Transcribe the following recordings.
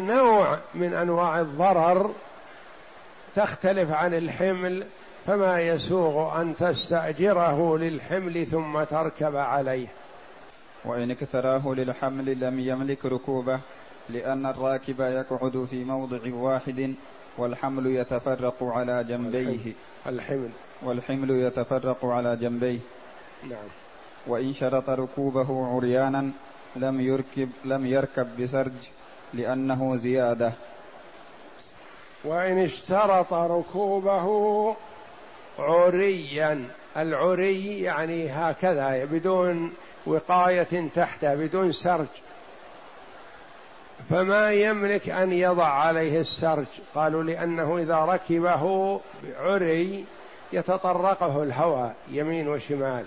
نوع من أنواع الضرر تختلف عن الحمل فما يسوغ أن تستأجره للحمل ثم تركب عليه. وإن اكتراه للحمل لم يملك ركوبه لأن الراكب يقعد في موضع واحد والحمل يتفرق على جنبيه. الحمل. والحمل يتفرق على جنبيه. نعم. وإن شرط ركوبه عريانا لم يركب لم يركب بسرج. لأنه زيادة. وإن اشترط ركوبه عريا. العري يعني هكذا بدون وقاية تحته بدون سرج. فما يملك أن يضع عليه السرج. قالوا لأنه إذا ركبه عري يتطرقه الهواء يمين وشمال.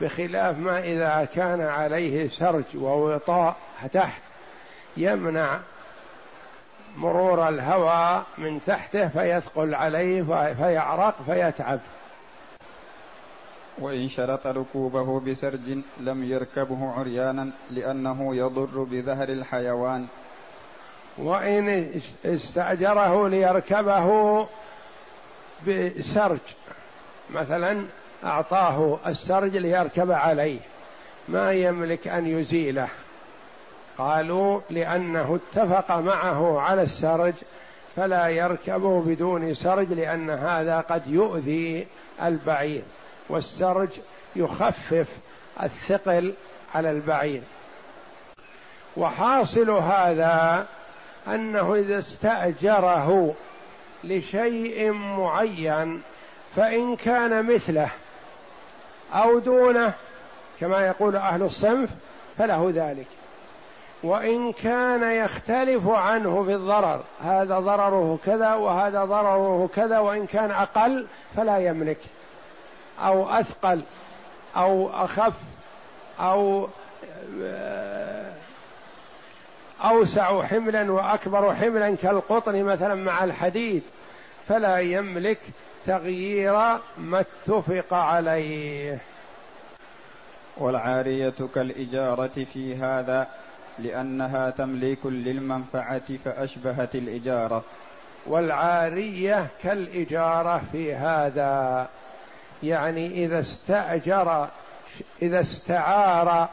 بخلاف ما إذا كان عليه سرج ووطاء تحت. يمنع مرور الهواء من تحته فيثقل عليه فيعرق فيتعب. وإن شرط ركوبه بسرج لم يركبه عريانا لأنه يضر بظهر الحيوان. وإن استأجره ليركبه بسرج مثلا أعطاه السرج ليركب عليه. ما يملك أن يزيله. قالوا لأنه اتفق معه على السرج فلا يركبه بدون سرج لأن هذا قد يؤذي البعير. والسرج يخفف الثقل على البعير. وحاصل هذا أنه إذا استأجره لشيء معين فإن كان مثله أو دونه كما يقول أهل الصنف فله ذلك. وإن كان يختلف عنه في الضرر هذا ضرره كذا وهذا ضرره كذا وإن كان أقل فلا يملك أو أثقل أو أخف أو أوسع حملا وأكبر حملا كالقطن مثلا مع الحديد فلا يملك تغيير ما اتفق عليه. والعارية كالإجارة في هذا لأنها تمليك للمنفعة فأشبهت الإجارة. والعارية كالإجارة في هذا يعني إذا استأجر إذا استعار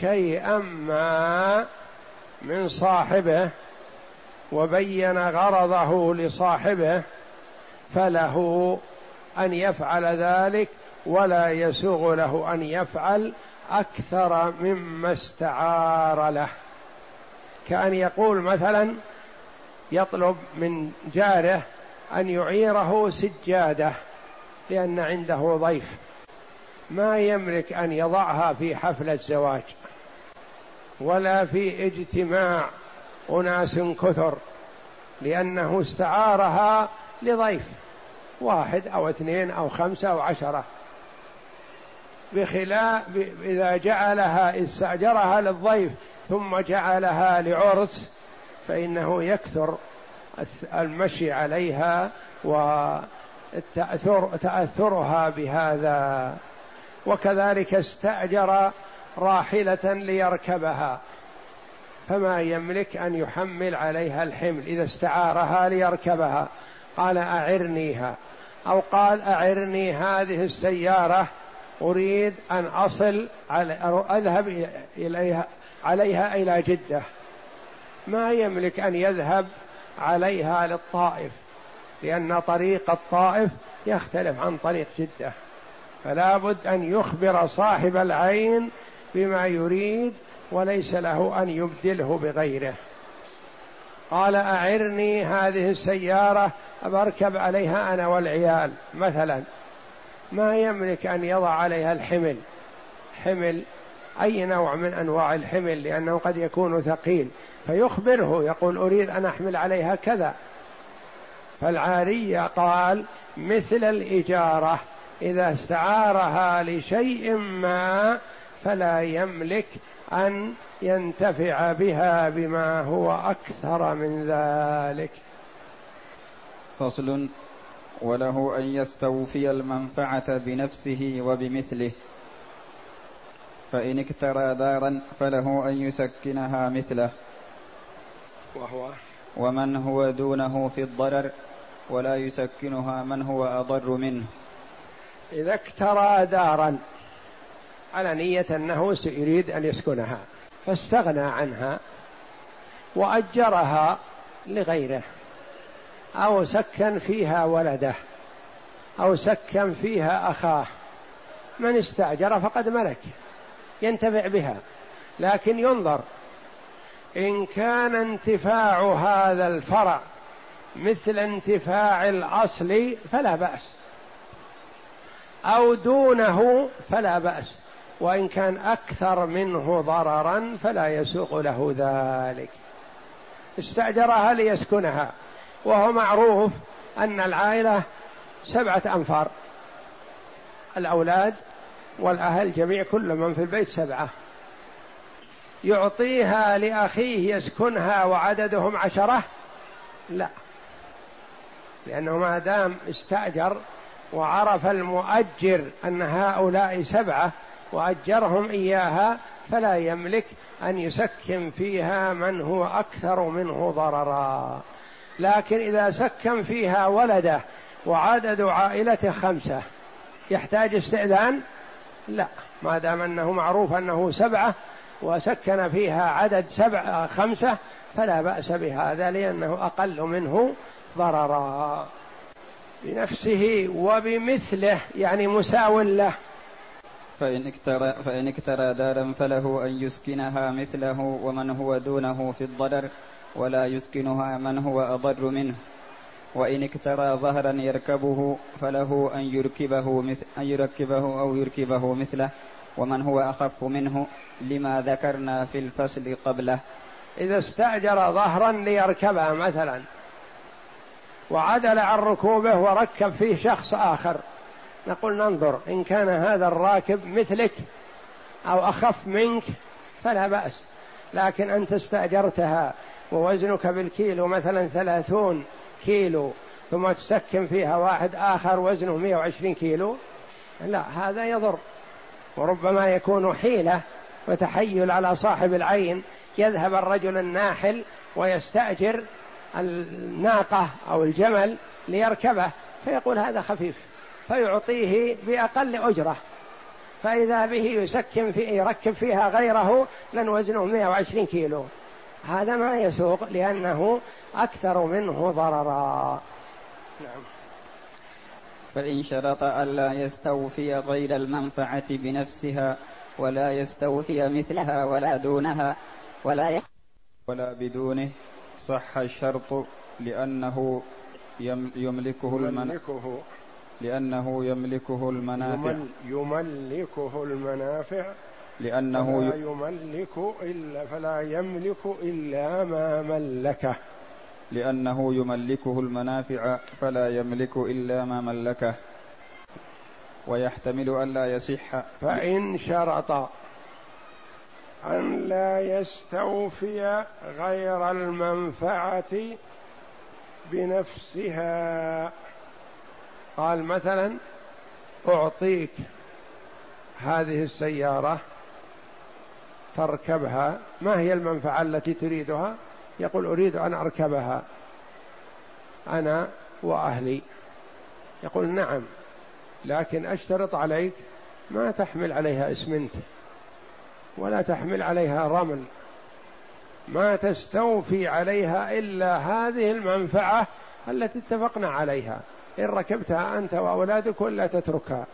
شيئا ما من صاحبه وبين غرضه لصاحبه فله أن يفعل ذلك ولا يسوغ له أن يفعل أكثر مما استعار له. كأن يقول مثلا يطلب من جاره أن يعيره سجادة لأن عنده ضيف. ما يملك أن يضعها في حفل الزواج ولا في اجتماع أناس كثر لأنه استعارها لضيف واحد أو اثنين أو خمسة أو عشرة. بخلاف إذا جعلها استأجرها للضيف ثم جعلها لعرس فإنه يكثر المشي عليها وتأثر تأثرها بهذا. وكذلك استأجر راحلة ليركبها فما يملك أن يحمل عليها الحمل إذا استعارها ليركبها. قال أعرنيها أو قال أعرني هذه السيارة أريد أن أصل على أذهب إليها عليها إلى جدة. ما يملك أن يذهب عليها للطائف لأن طريق الطائف يختلف عن طريق جدة. فلا بد أن يخبر صاحب العين بما يريد وليس له أن يبدله بغيره. قال أعرني هذه السيارة بركب عليها أنا والعيال مثلا. ما يملك أن يضع عليها الحمل. حمل أي نوع من أنواع الحمل لأنه قد يكون ثقيل. فيخبره يقول أريد أن أحمل عليها كذا. فالعاريه قال مثل الإجارة إذا استعارها لشيء ما فلا يملك أن ينتفع بها بما هو أكثر من ذلك. فصل وله أن يستوفي المنفعة بنفسه وبمثله. فإن اكترى دارا فله أن يسكنها مثله. وهو ومن هو دونه في الضرر ولا يسكنها من هو أضر منه. إذا اكترى دارا على نية أنه سيريد أن يسكنها فاستغنى عنها وأجرها لغيره. أو سكن فيها ولده أو سكن فيها أخاه. من استأجر فقد ملك ينتفع بها. لكن ينظر إن كان انتفاع هذا الفرع مثل انتفاع الأصل فلا بأس أو دونه فلا بأس وإن كان أكثر منه ضررا فلا يسوق له ذلك. استأجرها ليسكنها. وهو معروف أن العائلة سبعة أنفار. الأولاد والأهل جميع كل من في البيت سبعة. يعطيها لأخيه يسكنها وعددهم عشرة؟ لا. لأنه ما دام استأجر وعرف المؤجر أن هؤلاء سبعة وأجرهم إياها فلا يملك أن يسكن فيها من هو أكثر منه ضررا. لكن إذا سكن فيها ولده وعدد عائلته خمسة يحتاج استئذان؟ لا. ما دام أنه معروف أنه سبعة وسكن فيها عدد سبع خمسة فلا بأس بهذا لأنه أقل منه ضررا. بنفسه وبمثله يعني مساو له. فإن اكترى, فإن اكترى دارا فله أن يسكنها مثله ومن هو دونه في الضرر. ولا يسكنها من هو أضر منه. وإن اكترى ظهرا يركبه فله أن يركبه مثل أن يركبه أو يركبه مثله. ومن هو أخف منه لما ذكرنا في الفصل قبله. إذا استأجر ظهرا ليركبها مثلا وعدل عن ركوبه وركب فيه شخص آخر. نقول ننظر إن كان هذا الراكب مثلك أو أخف منك فلا بأس لكن أنت استأجرتها. ووزنك بالكيلو مثلا ثلاثون كيلو ثم تسكن فيها واحد آخر وزنه 120 كيلو. لا هذا يضر. وربما يكون حيلة وتحيل على صاحب العين يذهب الرجل الناحل ويستأجر الناقة أو الجمل ليركبه فيقول هذا خفيف. فيعطيه بأقل أجرة. فإذا به يسكن في يركب فيها غيره لن وزنه 120 كيلو. هذا ما يسوق لأنه أكثر منه ضررا. نعم. فإن شرط ألا يستوفي غير المنفعة بنفسها ولا يستوفي مثلها ولا دونها ولا ولا بدونه صح الشرط لأنه يملكه يملكه. لأنه يملكه المنافع. يملكه المنافع. لأنه فلا يملك إلا فلا يملك إلا ما ملكه. لأنه يملكه المنافع فلا يملك إلا ما ملكه. ويحتمل ألا يصح. فإن شرط أن لا يستوفي غير المنفعة بنفسها. قال مثلا أعطيك هذه السيارة تركبها. ما هي المنفعة التي تريدها؟ يقول أريد أن أركبها أنا وأهلي. يقول نعم لكن أشترط عليك ما تحمل عليها اسمنت ولا تحمل عليها رمل. ما تستوفي عليها إلا هذه المنفعة التي اتفقنا عليها. إن ركبتها أنت وأولادك ولا تتركها.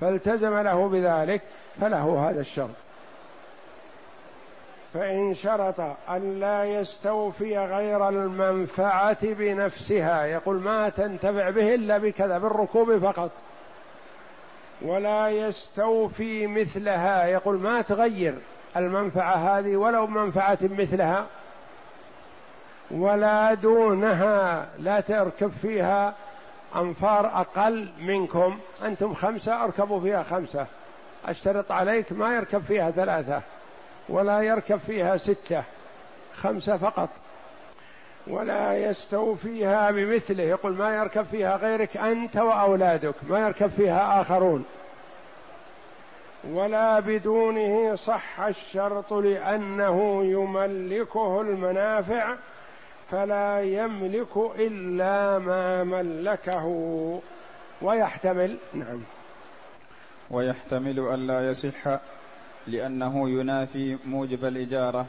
فالتزم له بذلك فله هذا الشرط. فإن شرط أن لا يستوفي غير المنفعة بنفسها يقول ما تنتفع به إلا بكذا بالركوب فقط. ولا يستوفي مثلها يقول ما تغير المنفعة هذه ولو منفعة مثلها. ولا دونها لا تركب فيها أنفار أقل منكم أنتم خمسة أركبوا فيها خمسة. أشترط عليك ما يركب فيها ثلاثة. ولا يركب فيها ستة خمسة فقط. ولا يستوفيها بمثله يقول ما يركب فيها غيرك أنت وأولادك ما يركب فيها آخرون. ولا بدونه صح الشرط لأنه يملكه المنافع فلا يملك إلا ما ملكه. ويحتمل نعم. ويحتمل ألا يصح لأنه ينافي موجب الإجارة.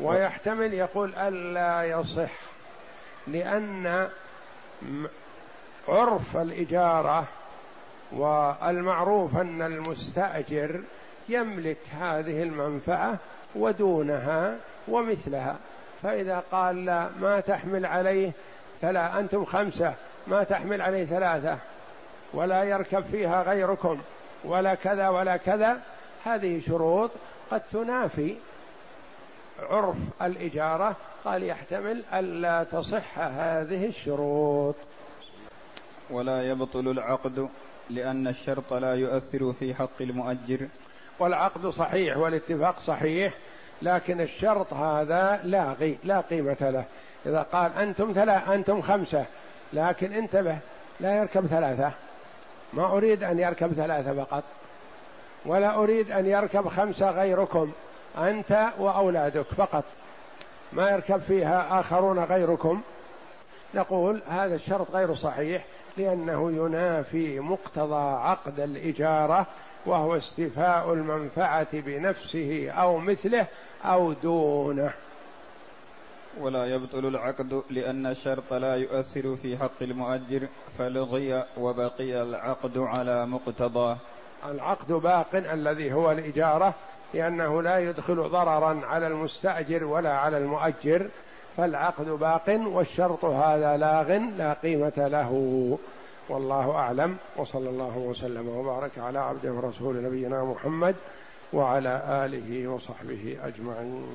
ويحتمل يقول ألا يصح لأن عرف الإجارة والمعروف أن المستأجر يملك هذه المنفعة ودونها ومثلها. فإذا قال لا ما تحمل عليه ثلاثة أنتم خمسة ما تحمل عليه ثلاثة ولا يركب فيها غيركم ولا كذا ولا كذا هذه شروط قد تنافي عرف الإجارة قال يحتمل ألا تصح هذه الشروط. ولا يبطل العقد لأن الشرط لا يؤثر في حق المؤجر. والعقد صحيح والاتفاق صحيح لكن الشرط هذا لاغي لا قيمة له. إذا قال أنتم ثلاثة أنتم خمسة لكن انتبه لا يركب ثلاثة. ما أريد أن يركب ثلاثة فقط. ولا أريد أن يركب خمسة غيركم أنت وأولادك فقط. ما يركب فيها آخرون غيركم. نقول هذا الشرط غير صحيح لأنه ينافي مقتضى عقد الإجارة وهو استيفاء المنفعة بنفسه أو مثله أو دونه. ولا يبطل العقد لأن الشرط لا يؤثر في حق المؤجر فلغي وبقي العقد على مقتضاه. العقد باق الذي هو الإجارة لأنه لا يدخل ضررا على المستأجر ولا على المؤجر فالعقد باق والشرط هذا لاغ لا قيمة له. والله أعلم. وصلى الله وسلم وبارك على عبده ورسول نبينا محمد وعلى آله وصحبه أجمعين.